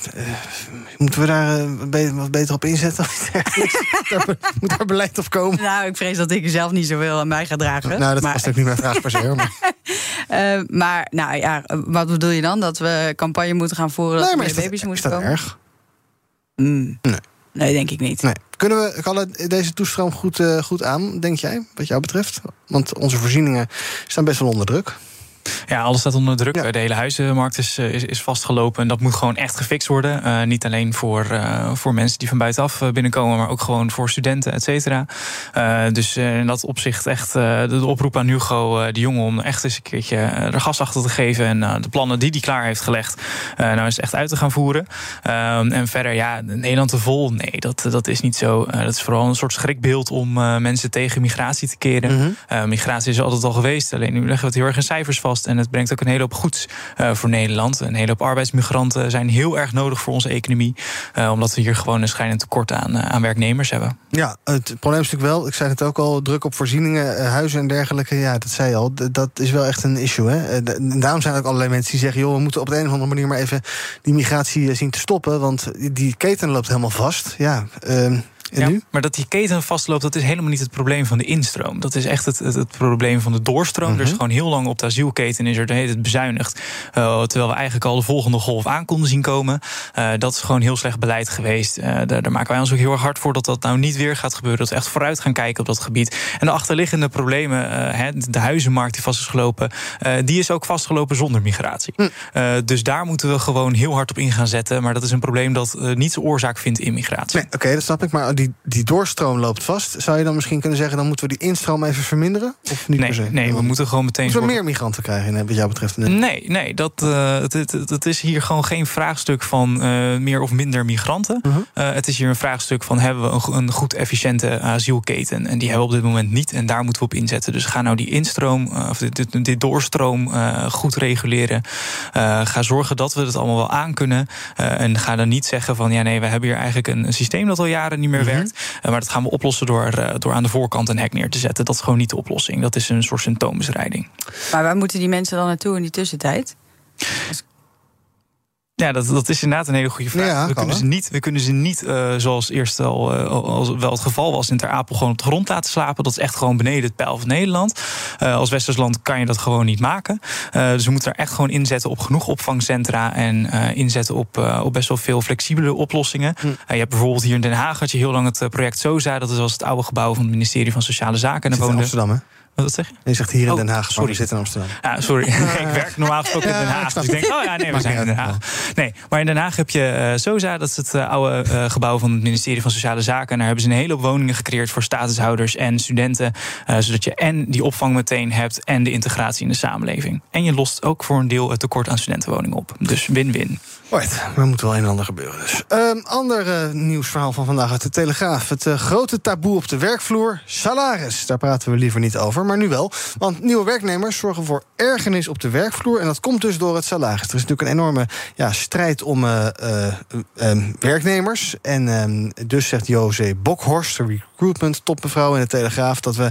moeten we daar wat beter op inzetten? Moet daar beleid op komen? Nou, ik vrees dat ik er zelf niet zoveel aan mij ga dragen. Nou, dat maar... was ook niet mijn vraag per se. Maar. maar, nou ja, wat bedoel je dan? Dat we campagne moeten gaan voeren dat nee, er meer baby's moeten komen? erg? Mm. Nee. Nee, denk ik niet. Nee. Kunnen we deze toestroom goed, uh, goed aan, denk jij, wat jou betreft? Want onze voorzieningen staan best wel onder druk. Ja, alles staat onder druk. Ja. De hele huizenmarkt is, is, is, vastgelopen. En dat moet gewoon echt gefixt worden. Uh, niet alleen voor, uh, voor mensen die van buitenaf binnenkomen, maar ook gewoon voor studenten, et cetera. Uh, dus in dat opzicht echt de oproep aan Hugo de Jonge om echt eens een keertje er gas achter te geven. En de plannen die hij klaar heeft gelegd, nou eens echt uit te gaan voeren. en verder, ja, Nederland te vol. Nee, dat, dat is niet zo. dat is vooral een soort schrikbeeld om mensen tegen migratie te keren. Mm -hmm. migratie is altijd al geweest. Alleen nu leggen we het heel erg in cijfers En het brengt ook een hele hoop goeds uh, voor Nederland. Een hele hoop arbeidsmigranten zijn heel erg nodig voor onze economie. Uh, omdat we hier gewoon een schijnend tekort aan, uh, aan werknemers hebben. Ja, het probleem is natuurlijk wel, ik zei het ook al, druk op voorzieningen, huizen en dergelijke. Ja, dat zei je al. Dat is wel echt een issue. Hè? Daarom zijn er ook allerlei mensen die zeggen: joh, we moeten op de een of andere manier maar even die migratie zien te stoppen. Want die keten loopt helemaal vast. Ja. Uh, En Ja, nu? maar dat die keten vastloopt, dat is helemaal niet het probleem van de instroom. Dat is echt het, het, het probleem van de doorstroom. Er is Mhm. gewoon heel lang op de asielketen is er de hele bezuinigd. Eh, terwijl we eigenlijk al de volgende golf aan konden zien komen. Eh, dat is gewoon heel slecht beleid geweest. Eh, daar, daar maken wij ons ook heel erg hard voor dat dat nou niet weer gaat gebeuren. Dat we echt vooruit gaan kijken op dat gebied. En de achterliggende problemen, de huizenmarkt die vast is gelopen, die is ook vastgelopen zonder migratie. Hm. Dus daar moeten we gewoon heel hard op in gaan zetten. Maar dat is een probleem dat niet zijn oorzaak vindt in migratie. Nee, oké, dat snap ik. Maar die, die doorstroom loopt vast. Zou je dan misschien kunnen zeggen... dan moeten we die instroom even verminderen? Of niet per se? Nee, nee, we moeten gewoon meteen. Moeten we meer migranten krijgen, wat jou betreft? Nee, nee dat, eh, het, het, het- is hier gewoon geen vraagstuk van eh, meer of minder migranten. Mhm. Eh, het is hier een vraagstuk van hebben we een, een goed efficiënte asielketen. En die hebben we op dit moment niet. En daar moeten we op inzetten. Dus ga nou die instroom, of dit, dit, doorstroom goed reguleren. Ga zorgen dat we het allemaal wel aankunnen. Eh en ga dan niet zeggen van ja nee, we hebben hier eigenlijk een, een systeem dat al jaren niet meer werkt. Eh, maar dat gaan we oplossen door, eh, door aan de voorkant een hek neer te zetten. Dat is gewoon niet de oplossing. Dat is een soort symptoombestrijding. Maar waar moeten die mensen dan naartoe in die tussentijd? Ja, dat, dat is inderdaad een hele goede vraag. Ja, we, kunnen ze niet, we kunnen ze niet, eh, zoals eerst al, eh, al- als wel het geval was in Ter Apel, gewoon op de grond laten slapen. Dat is echt gewoon beneden het pijl van Nederland. Eh, als Westers land kan je dat gewoon niet maken. Dus we moeten er echt gewoon inzetten op genoeg opvangcentra en inzetten op, op best wel veel flexibele oplossingen. Hm. Je hebt bijvoorbeeld hier in Den Haag had je heel lang het project SOZA. Dat was het oude gebouw van het ministerie van Sociale Zaken. En daar in Amsterdam, hè? Wat zeg je? Je zegt hier in Oh, Den Haag, sorry. we zitten in Amsterdam. Ja, sorry. ik werk normaal gesproken in Den Haag. Dus ik denk, oh ja, nee, we zijn in Den. Haag. Nee, maar in Den Haag heb je eh SOZA. Dat is het eh, oude eh, gebouw van het ministerie van Sociale Zaken. En daar hebben ze een hele hoop woningen gecreëerd voor statushouders en studenten. zodat je en die opvang meteen hebt en de integratie in de samenleving. En je lost ook voor een deel het tekort aan studentenwoningen op. Dus win-win. Right, er moet wel een en ander gebeuren dus. Ehm ander eh, nieuwsverhaal van vandaag uit de Telegraaf. Het eh, grote taboe op de werkvloer, salaris. Daar praten we liever niet over, maar nu wel. Want nieuwe werknemers zorgen voor ergernis op de werkvloer... en dat komt dus door het salaris. Er is natuurlijk een enorme ja, strijd om eh, eh, ehm, werknemers. En ehm, dus zegt José Bokhorst, de recruitment topmevrouw in de Telegraaf... dat, we,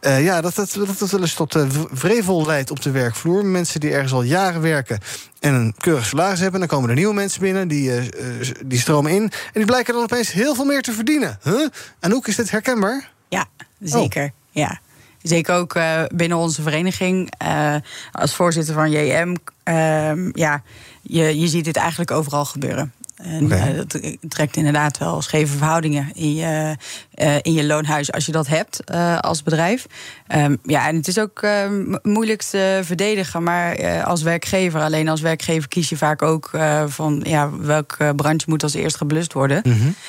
ja, dat, dat, dat het wel eens tot wrevel leidt op de werkvloer. Mensen die ergens al jaren werken en een keurig salaris hebben... dan komen er nieuwe mensen binnen, die, eh, eh, die stromen in... en die blijken dan opeens heel veel meer te verdienen. Huh? Anouk, is dit herkenbaar? Ja, zeker. Ja. Zeker ook eh, binnen onze vereniging. als voorzitter van JM. ehm, ja, je, je ziet dit eigenlijk overal gebeuren. En eh, dat trekt inderdaad wel scheve verhoudingen in je, eh, in je loonhuis als je dat hebt eh, als bedrijf. Ehm, ja, en het is ook ehm, moeilijk te verdedigen, maar eh, als werkgever, alleen als werkgever kies je vaak ook eh, van ja, welke branche moet als eerst geblust worden.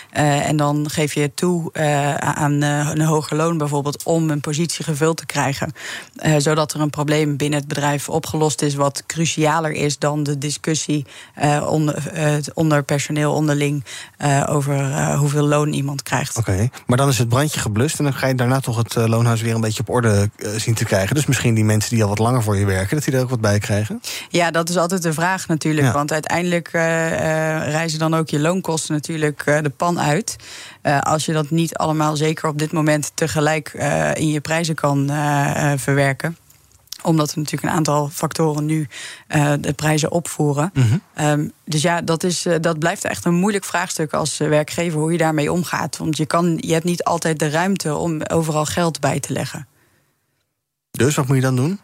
Eh, en dan geef je toe eh, aan eh, een hoger loon bijvoorbeeld om een positie gevuld te krijgen. Eh, zodat er een probleem binnen het bedrijf opgelost is, wat crucialer is dan de discussie eh, onder, eh, onder personeel onderling eh, over eh, hoeveel loon iemand krijgt. Oké, maar dan is het brandje geblust... en dan ga je daarna toch het eh, loonhuis weer een beetje op orde zien te krijgen. Dus misschien die mensen die al wat langer voor je werken... dat die er ook wat bij krijgen? Ja, dat is altijd de vraag natuurlijk. Ja. Want uiteindelijk reizen dan ook je loonkosten natuurlijk de pan uit. Als je dat niet allemaal zeker op dit moment tegelijk in je prijzen kan verwerken omdat er natuurlijk een aantal factoren nu eh, de prijzen opvoeren. Ehm, dus ja, dat, is, eh, dat blijft echt een moeilijk vraagstuk als eh, werkgever hoe je daarmee omgaat. Want je, kan, je hebt niet altijd de ruimte om overal geld bij te leggen. Dus wat moet je dan doen?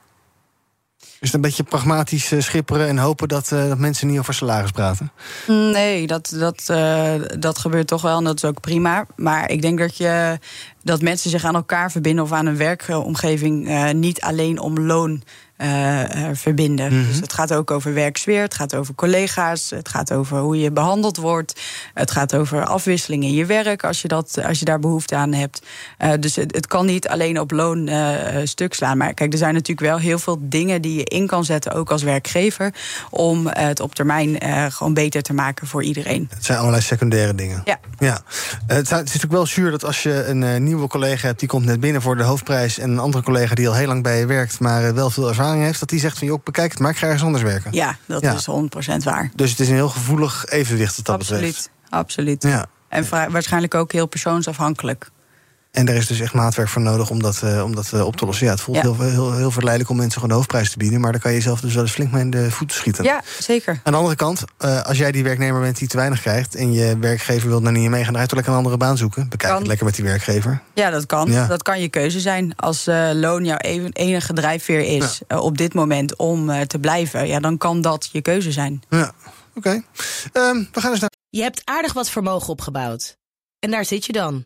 Is het een beetje pragmatisch eh, schipperen en hopen dat, eh, dat mensen niet over salaris praten? Nee, dat, dat, eh, dat gebeurt toch wel en dat is ook prima. Maar ik denk dat, je, dat mensen zich aan elkaar verbinden of aan een werkomgeving niet alleen om loon. Eh, eh, verbinden. Mhm. Dus het gaat ook over werksfeer, het gaat over collega's, het gaat over hoe je behandeld wordt, het gaat over afwisseling in je werk als je, dat, als je daar behoefte aan hebt. Eh, dus het, het kan niet alleen op loon stuk slaan. Maar kijk, er zijn natuurlijk wel heel veel dingen die je in kan zetten, ook als werkgever, om het op termijn gewoon beter te maken voor iedereen. Het zijn allerlei secundaire dingen. Ja. ja. Het, is natuurlijk wel zuur dat als je een nieuwe collega hebt... die komt net binnen voor de hoofdprijs... en een andere collega die al heel lang bij je werkt... maar wel veel ervaring heeft, dat die zegt van... joh, bekijk het maar, ik ga ergens anders werken. Ja, dat Ja. is 100% waar. Dus het is een heel gevoelig evenwicht wat dat betreft. Absoluut, absoluut. Ja. En waarschijnlijk ook heel persoonsafhankelijk. En er is dus echt maatwerk voor nodig om dat, om dat op te lossen. Ja, het voelt heel, heel, heel verleidelijk om mensen gewoon de hoofdprijs te bieden. Maar dan kan je jezelf dus wel eens flink mee in de voeten schieten. Ja, zeker. Aan de andere kant, als jij die werknemer bent die te weinig krijgt. en je werkgever wil naar niet meegaan, dan ga je toch lekker een andere baan zoeken. Bekijk het lekker met die werkgever. Ja, dat kan. Dat kan je keuze zijn. Als loon jouw enige drijfveer is op dit moment om te blijven, ja, dan kan dat je keuze zijn. Ja, oké. Ehm, we gaan eens naar. Je hebt aardig wat vermogen opgebouwd. En daar zit je dan,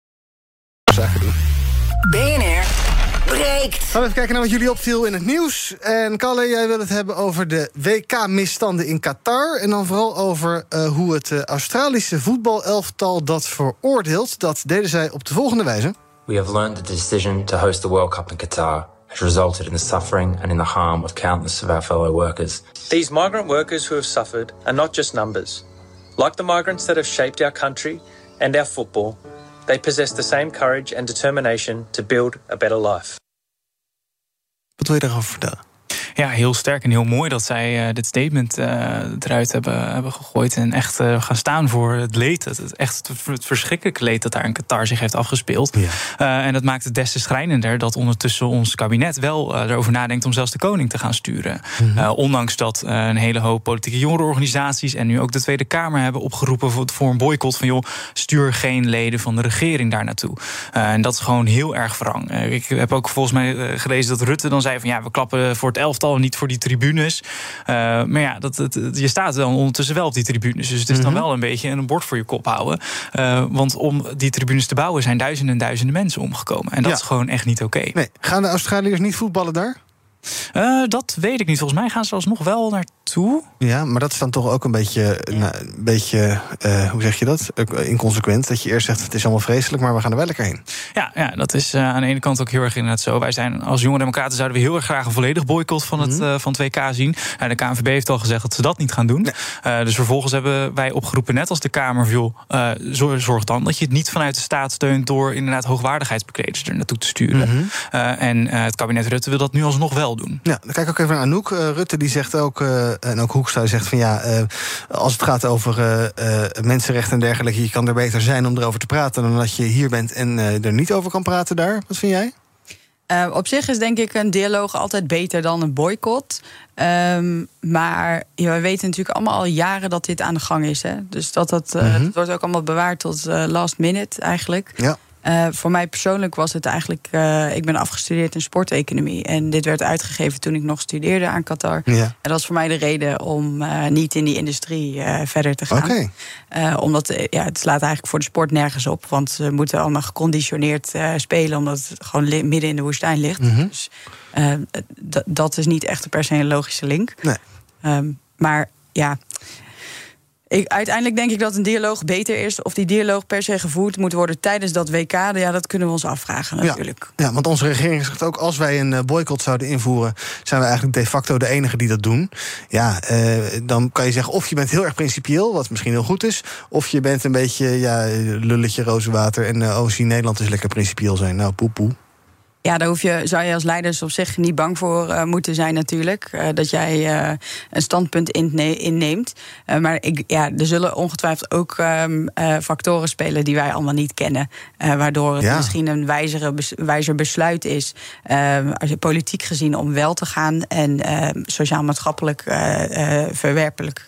zaken doen. BNR breekt. Gaan we even kijken naar wat jullie opviel in het nieuws. En Kalle, jij wil het hebben over de WK-misstanden in Qatar. En dan vooral over uh, hoe het uh, Australische voetbalelftal dat veroordeelt. Dat deden zij op de volgende wijze. We have learned that the decision to host the World Cup in Qatar has resulted in the suffering and in the harm of countless of our fellow workers. These migrant workers who have suffered are not just numbers. Like the migrants that have shaped our country and our football, They possess the same courage and determination to build a better life. Wat wil je daarover vertellen? Ja, heel sterk en heel mooi dat zij uh, dit statement uh, eruit hebben, hebben gegooid. En echt uh, gaan staan voor het leed. Het, echt het verschrikkelijke leed dat daar in Qatar zich heeft afgespeeld. Ja. en dat maakt het des te schrijnender dat ondertussen ons kabinet wel erover nadenkt om zelfs de koning te gaan sturen. Mm -hmm. ondanks dat een hele hoop politieke jongerenorganisaties en nu ook de Tweede Kamer hebben opgeroepen voor, voor een boycott van joh, stuur geen leden van de regering daar naartoe. en dat is gewoon heel erg wrang. ik heb ook volgens mij gelezen dat Rutte dan zei van ja, we klappen voor het elftal niet voor die tribunes. Uh, maar ja, dat, dat, je staat dan ondertussen wel op die tribunes. Dus het is dan mhm. wel een beetje een bord voor je kop houden. Uh, want om die tribunes te bouwen zijn duizenden en duizenden mensen omgekomen. En dat is gewoon echt niet oké. Nee. Gaan de Australiërs niet voetballen daar? Uh, dat weet ik niet. Volgens mij gaan ze alsnog wel naartoe. Ja, maar dat is dan toch ook een beetje, nou, een beetje uh, hoe zeg je dat? Inconsequent. Dat je eerst zegt het is allemaal vreselijk, maar we gaan er wel lekker heen. Ja, ja dat is uh, aan de ene kant ook heel erg inderdaad zo. Wij zijn als jonge democraten zouden we heel erg graag een volledig boycott van het, mm van het WK zien. De KNVB heeft al gezegd dat ze dat niet gaan doen. Nee. dus vervolgens hebben wij opgeroepen, net als de Kamer, joh, zorg dan dat je het niet vanuit de staat steunt door inderdaad hoogwaardigheidsbekleders er naartoe te sturen. Mm -hmm. en het kabinet Rutte wil dat nu alsnog wel doen. Ja, dan kijk ik ook even naar Anouk. Uh, Rutte die zegt ook, uh, en ook Hoekstra zegt van ja, uh, als het gaat over mensenrechten en dergelijke, je kan er beter zijn om erover te praten dan dat je hier bent en er niet over kan praten daar. Wat vind jij? Uh, op zich is denk ik een dialoog altijd beter dan een boycott. Um, maar ja, we weten natuurlijk allemaal al jaren dat dit aan de gang is. Hè? Dus dat, dat, uh, mm -hmm. dat wordt ook allemaal bewaard tot uh, last minute eigenlijk. Ja. Uh, voor mij persoonlijk was het eigenlijk. Uh, ik ben afgestudeerd in sporteconomie. En dit werd uitgegeven toen ik nog studeerde aan Qatar. Ja. En dat was voor mij de reden om uh, niet in die industrie verder te gaan. Okay. omdat ja, het slaat eigenlijk voor de sport nergens op. Want ze moeten allemaal geconditioneerd spelen, omdat het gewoon midden in de woestijn ligt. Mm -hmm. Dus dat is niet echt per se een logische link. Nee. Um, maar ja. Ik, uiteindelijk denk ik dat een dialoog beter is. Of die dialoog per se gevoerd moet worden tijdens dat WK. Ja, dat kunnen we ons afvragen natuurlijk. Ja, ja want onze regering zegt ook... als wij een eh, boycott zouden invoeren... zijn we eigenlijk de facto de enige die dat doen. Ja, eh, dan kan je zeggen of je bent heel erg principieel... wat misschien heel goed is... of je bent een beetje ja, lulletje rozenwater... en uh, oh, zie Nederland is lekker principieel zijn. Nou, poepoe. Ja, daar hoef je, zou je als leiders op zich niet bang voor uh, moeten zijn, natuurlijk. Uh, dat jij uh, een standpunt inneemt. maar ik, ja, er zullen ongetwijfeld ook um, factoren spelen die wij allemaal niet kennen. waardoor het ja. misschien een wijzere, wijzer besluit is, als je politiek gezien, om wel te gaan. En sociaal-maatschappelijk verwerpelijk,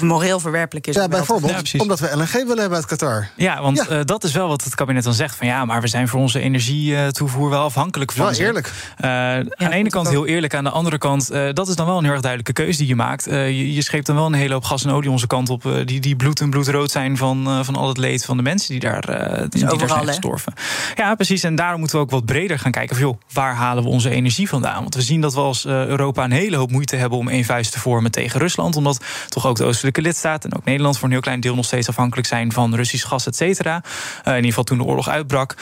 moreel verwerpelijk is. Ja, bijvoorbeeld, ja, omdat we LNG willen hebben uit Qatar. Ja, want dat is wel wat het kabinet dan zegt: van ja, maar we zijn voor onze energietoevoer wel afhankelijk afhankelijk van. Wel ze. eerlijk. Uh, aan de ene kant heel eerlijk, aan de andere kant, uh, dat is dan wel een heel erg duidelijke keuze die je maakt. Uh, je, je, scheept dan wel een hele hoop gas en olie onze kant op, die, die bloed en bloedrood zijn van, van al het leed van de mensen die daar, die, die daar zijn gestorven. Ja, precies. En daarom moeten we ook wat breder gaan kijken van, joh, waar halen we onze energie vandaan? Want we zien dat we als Europa een hele hoop moeite hebben om één vuist te vormen tegen Rusland, omdat toch ook de oostelijke lidstaten en ook Nederland voor een heel klein deel nog steeds afhankelijk zijn van Russisch gas, et cetera. in ieder geval toen de oorlog uitbrak.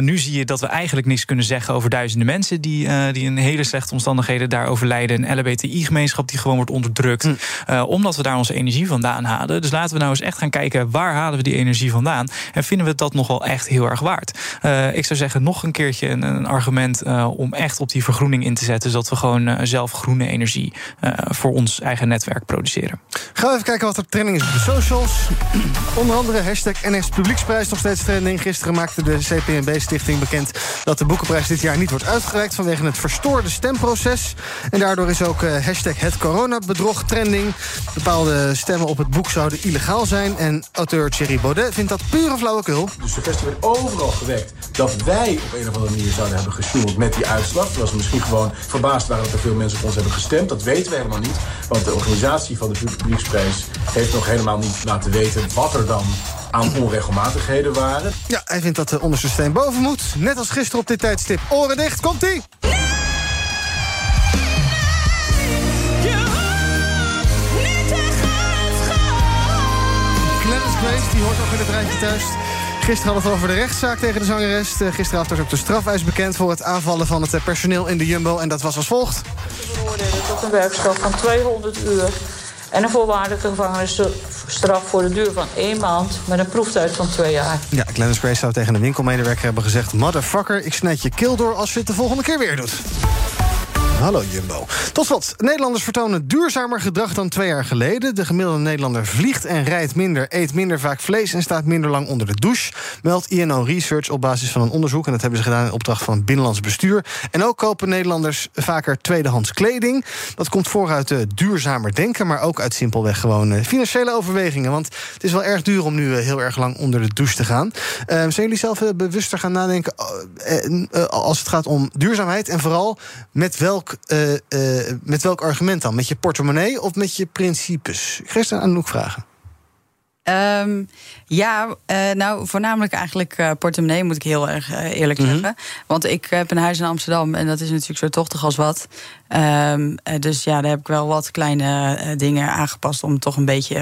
nu zie je dat we eigenlijk niks kunnen zeggen over duizenden mensen die, uh, die in hele slechte omstandigheden daar overlijden. Een LBTI-gemeenschap die gewoon wordt onderdrukt. Mm. Uh, omdat we daar onze energie vandaan halen. Dus laten we nou eens echt gaan kijken waar halen we die energie vandaan. En vinden we dat nog wel echt heel erg waard. Uh, ik zou zeggen, nog een keertje een, een argument om echt op die vergroening in te zetten. Zodat we gewoon zelf groene energie voor ons eigen netwerk produceren. Gaan we even kijken wat er trending is op de socials. Onder andere hashtag NS Publieksprijs nog steeds trending. Gisteren maakte de CPNB-stichting bekend dat de boekenprijs dit jaar niet wordt uitgereikt vanwege het verstoorde stemproces. En daardoor is ook uh, hashtag het coronabedrog trending. Bepaalde stemmen op het boek zouden illegaal zijn. En auteur Thierry Baudet vindt dat pure flauwekul. De suggestie werd overal gewekt dat wij op een of andere manier zouden hebben gesjoemeld met die uitslag. Terwijl ze misschien gewoon verbaasd waren dat er veel mensen op ons hebben gestemd. Dat weten we helemaal niet. Want de organisatie van de publieksprijs heeft nog helemaal niet laten weten wat er dan aan onregelmatigheden waren. Ja, hij vindt dat de onderste steen boven moet. Net als gisteren op dit tijdstip. Oren dicht, komt-ie! Die hoort ook in het rijtje thuis. Gisteren hadden we het over de rechtszaak tegen de zangeres. Gisteravond was ook de strafeis bekend voor het aanvallen van het personeel in de Jumbo. En dat was als volgt. Veroordelen tot een werkstraf van 200 uur en een voorwaardelijke gevangenisstraf voor de duur van één maand... met een proeftijd van twee jaar. Ja, Glennis Grace zou tegen de winkelmedewerker hebben gezegd... motherfucker, ik snijd je keel door als je het de volgende keer weer doet. Hallo Jumbo. Tot slot, Nederlanders vertonen duurzamer gedrag dan twee jaar geleden. De gemiddelde Nederlander vliegt en rijdt minder, eet minder vaak vlees... en staat minder lang onder de douche, meldt INO Research op basis van een onderzoek. En dat hebben ze gedaan in opdracht van het Binnenlands Bestuur. En ook kopen Nederlanders vaker tweedehands kleding. Dat komt vooruit uh, duurzamer denken, maar ook uit simpelweg gewoon uh, financiële overwegingen. Want het is wel erg duur om nu uh, heel erg lang onder de douche te gaan. zijn jullie zelf bewuster gaan nadenken als het gaat om duurzaamheid... en vooral met welk uh, uh, met welk argument dan? Met je portemonnee of met je principes? Ik ga eens aan Anouk vragen. Um, ja, uh, nou, voornamelijk eigenlijk uh, portemonnee, moet ik heel erg uh, eerlijk mm -hmm. zeggen. Want ik heb een huis in Amsterdam en dat is natuurlijk zo tochtig als wat. Um, dus ja, daar heb ik wel wat kleine dingen aangepast om het toch een beetje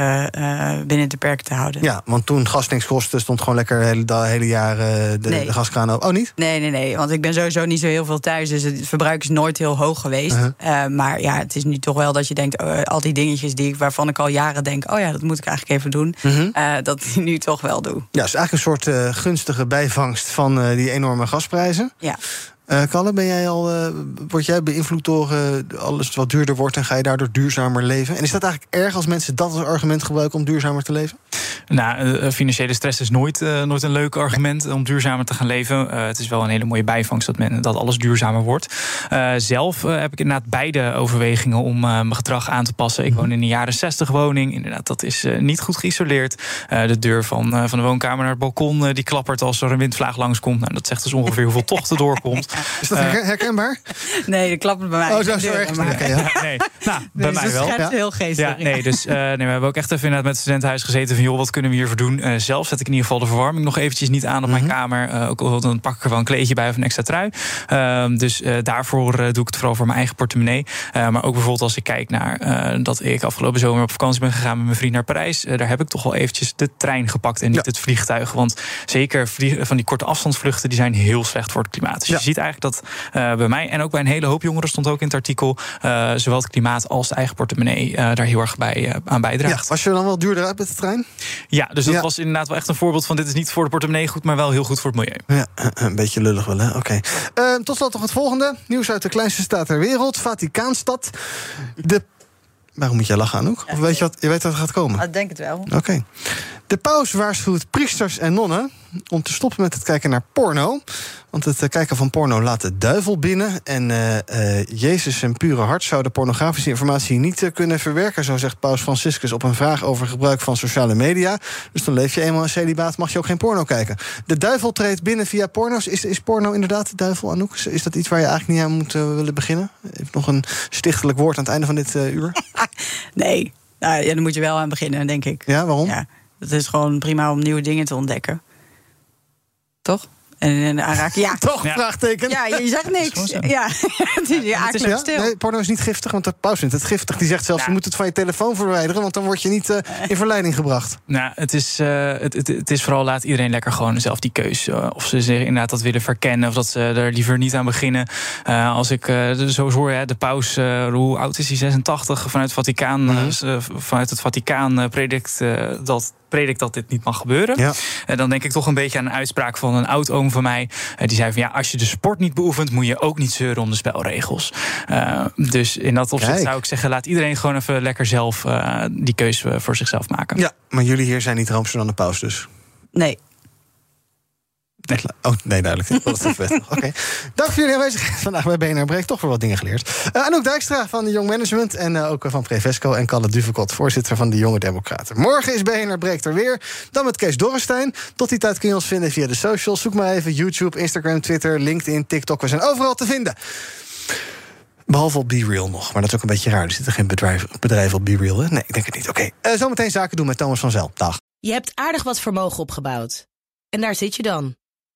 binnen de perken te houden. Ja, want toen gas niks kostte, stond gewoon lekker hele, de hele jaar de, nee. de gaskraan open. Oh, niet? Nee, nee, nee. Want ik ben sowieso niet zo heel veel thuis, dus het verbruik is nooit heel hoog geweest. -huh. maar ja, het is nu toch wel dat je denkt, oh, al die dingetjes die ik, waarvan ik al jaren denk, oh ja, dat moet ik eigenlijk even doen. -hmm. dat die nu toch wel doe. Ja, het is eigenlijk een soort gunstige bijvangst van die enorme gasprijzen. Ja. Uh, Kalle, ben jij al, uh, word jij beïnvloed door uh, alles wat duurder wordt en ga je daardoor duurzamer leven? En is dat eigenlijk erg als mensen dat als argument gebruiken om duurzamer te leven? Nou, financiële stress is nooit, nooit een leuk argument om duurzamer te gaan leven. het is wel een hele mooie bijvangst dat, men, dat alles duurzamer wordt. zelf heb ik inderdaad beide overwegingen om mijn gedrag aan te passen. Ik woon in een jaren 60 woning. Inderdaad, dat is niet goed geïsoleerd. de deur van, van de woonkamer naar het balkon die klappert als er een windvlaag langskomt. Nou, dat zegt dus ongeveer hoeveel tocht er doorkomt. Is dat herkenbaar? Nee, dat klapt bij mij. Oh, zo, zo echt. Okay, ja. nee. Nou, bij dus mij wel. Ja. heel geestig. Ja, nee, dus uh, nee, we hebben ook echt even inderdaad met het studentenhuis gezeten van joh, wat kunnen we hiervoor doen? Uh, zelf zet ik in ieder geval de verwarming nog eventjes niet aan op mijn mm -hmm. kamer. Uh, ook dan pak ik er wel een kleedje bij of een extra trui. Uh, dus daarvoor doe ik het vooral voor mijn eigen portemonnee. maar ook bijvoorbeeld als ik kijk naar dat ik afgelopen zomer op vakantie ben gegaan met mijn vriend naar Parijs. daar heb ik toch wel eventjes de trein gepakt en niet ja. het vliegtuig. Want zeker van die korte afstandsvluchten die zijn heel slecht voor het klimaat. Dus je ziet eigenlijk dat uh, bij mij en ook bij een hele hoop jongeren stond ook in het artikel. Uh, zowel het klimaat als de eigen portemonnee uh, daar heel erg bij, aan bijdraagt. Ja, was je dan wel duurder uit met de trein? Ja, dus dat ja. was inderdaad wel echt een voorbeeld van dit is niet voor de portemonnee goed, maar wel heel goed voor het milieu. Ja, een beetje lullig wel, hè? Oké. Okay. Ehm, tot slot nog het volgende. Nieuws uit de kleinste staat ter wereld, Vaticaanstad. De Waarom moet jij lachen, Anouk? Of weet je, wat, je weet wat er gaat komen? Ik denk het wel. Oké. Okay. De paus waarschuwt priesters en nonnen om te stoppen met het kijken naar porno. Want het eh, kijken van porno laat de duivel binnen. En uh, Jezus en pure hart zouden pornografische informatie niet kunnen verwerken. Zo zegt Paus Franciscus op een vraag over gebruik van sociale media. Dus dan leef je eenmaal in celibaat, mag je ook geen porno kijken. De duivel treedt binnen via porno's. Is, is porno inderdaad de duivel, Anouk? Is dat iets waar je eigenlijk niet aan moet willen beginnen? Even nog een stichtelijk woord aan het einde van dit uur? nee, nou, ja, daar moet je wel aan beginnen, denk ik. Ja, waarom? Ja, het is gewoon prima om nieuwe dingen te ontdekken. Toch? En, en aanraken, ja. Toch, ja. vraagteken. Ja, je zegt niks. Ja, het is ja, stil. Nee, porno is niet giftig, want de paus vindt het giftig. Die zegt zelfs, je moet het van je telefoon verwijderen... want dan word je niet uh, in verleiding gebracht. Nou, het is, uh, het, het, het, is vooral, laat iedereen lekker gewoon zelf die keus... Uh, of ze zich inderdaad dat willen verkennen... of dat ze er liever niet aan beginnen. als ik zo hoor, hè, de paus, hoe oud is hij? 86, vanuit het Vaticaan, mm -hmm. vanuit het Vaticaan predikt dat predikt dat dit niet mag gebeuren. Ja. En dan denk ik toch een beetje aan een uitspraak van een oud oom van mij. die zei van ja, als je de sport niet beoefent, moet je ook niet zeuren om de spelregels. Uh, dus in dat opzicht Kijk. zou ik zeggen, laat iedereen gewoon even lekker zelf uh, die keuze voor zichzelf maken. Ja, maar jullie hier zijn niet roomser dan de paus dus. Nee. Oh, nee, duidelijk. Dat is Oké. Okay. Dank voor jullie aanwezigheid vandaag bij BNR Breek. Toch weer wat dingen geleerd. Uh, Anouk Dijkstra van de Jong Management. En uh, ook van Prevesco. En Kalle Duvekot, voorzitter van de Jonge Democraten. Morgen is BNR Breek er weer. Dan met Kees Dorrestein. Tot die tijd kun je ons vinden via de socials. Zoek maar even YouTube, Instagram, Twitter, LinkedIn, TikTok. We zijn overal te vinden. Behalve op BeReal nog. Maar dat is ook een beetje raar. Er zit er geen bedrijf, bedrijf op BeReal. Nee, ik denk het niet. Oké. Okay. Uh, zometeen zaken doen met Thomas van Zel. Dag. Je hebt aardig wat vermogen opgebouwd. En daar zit je dan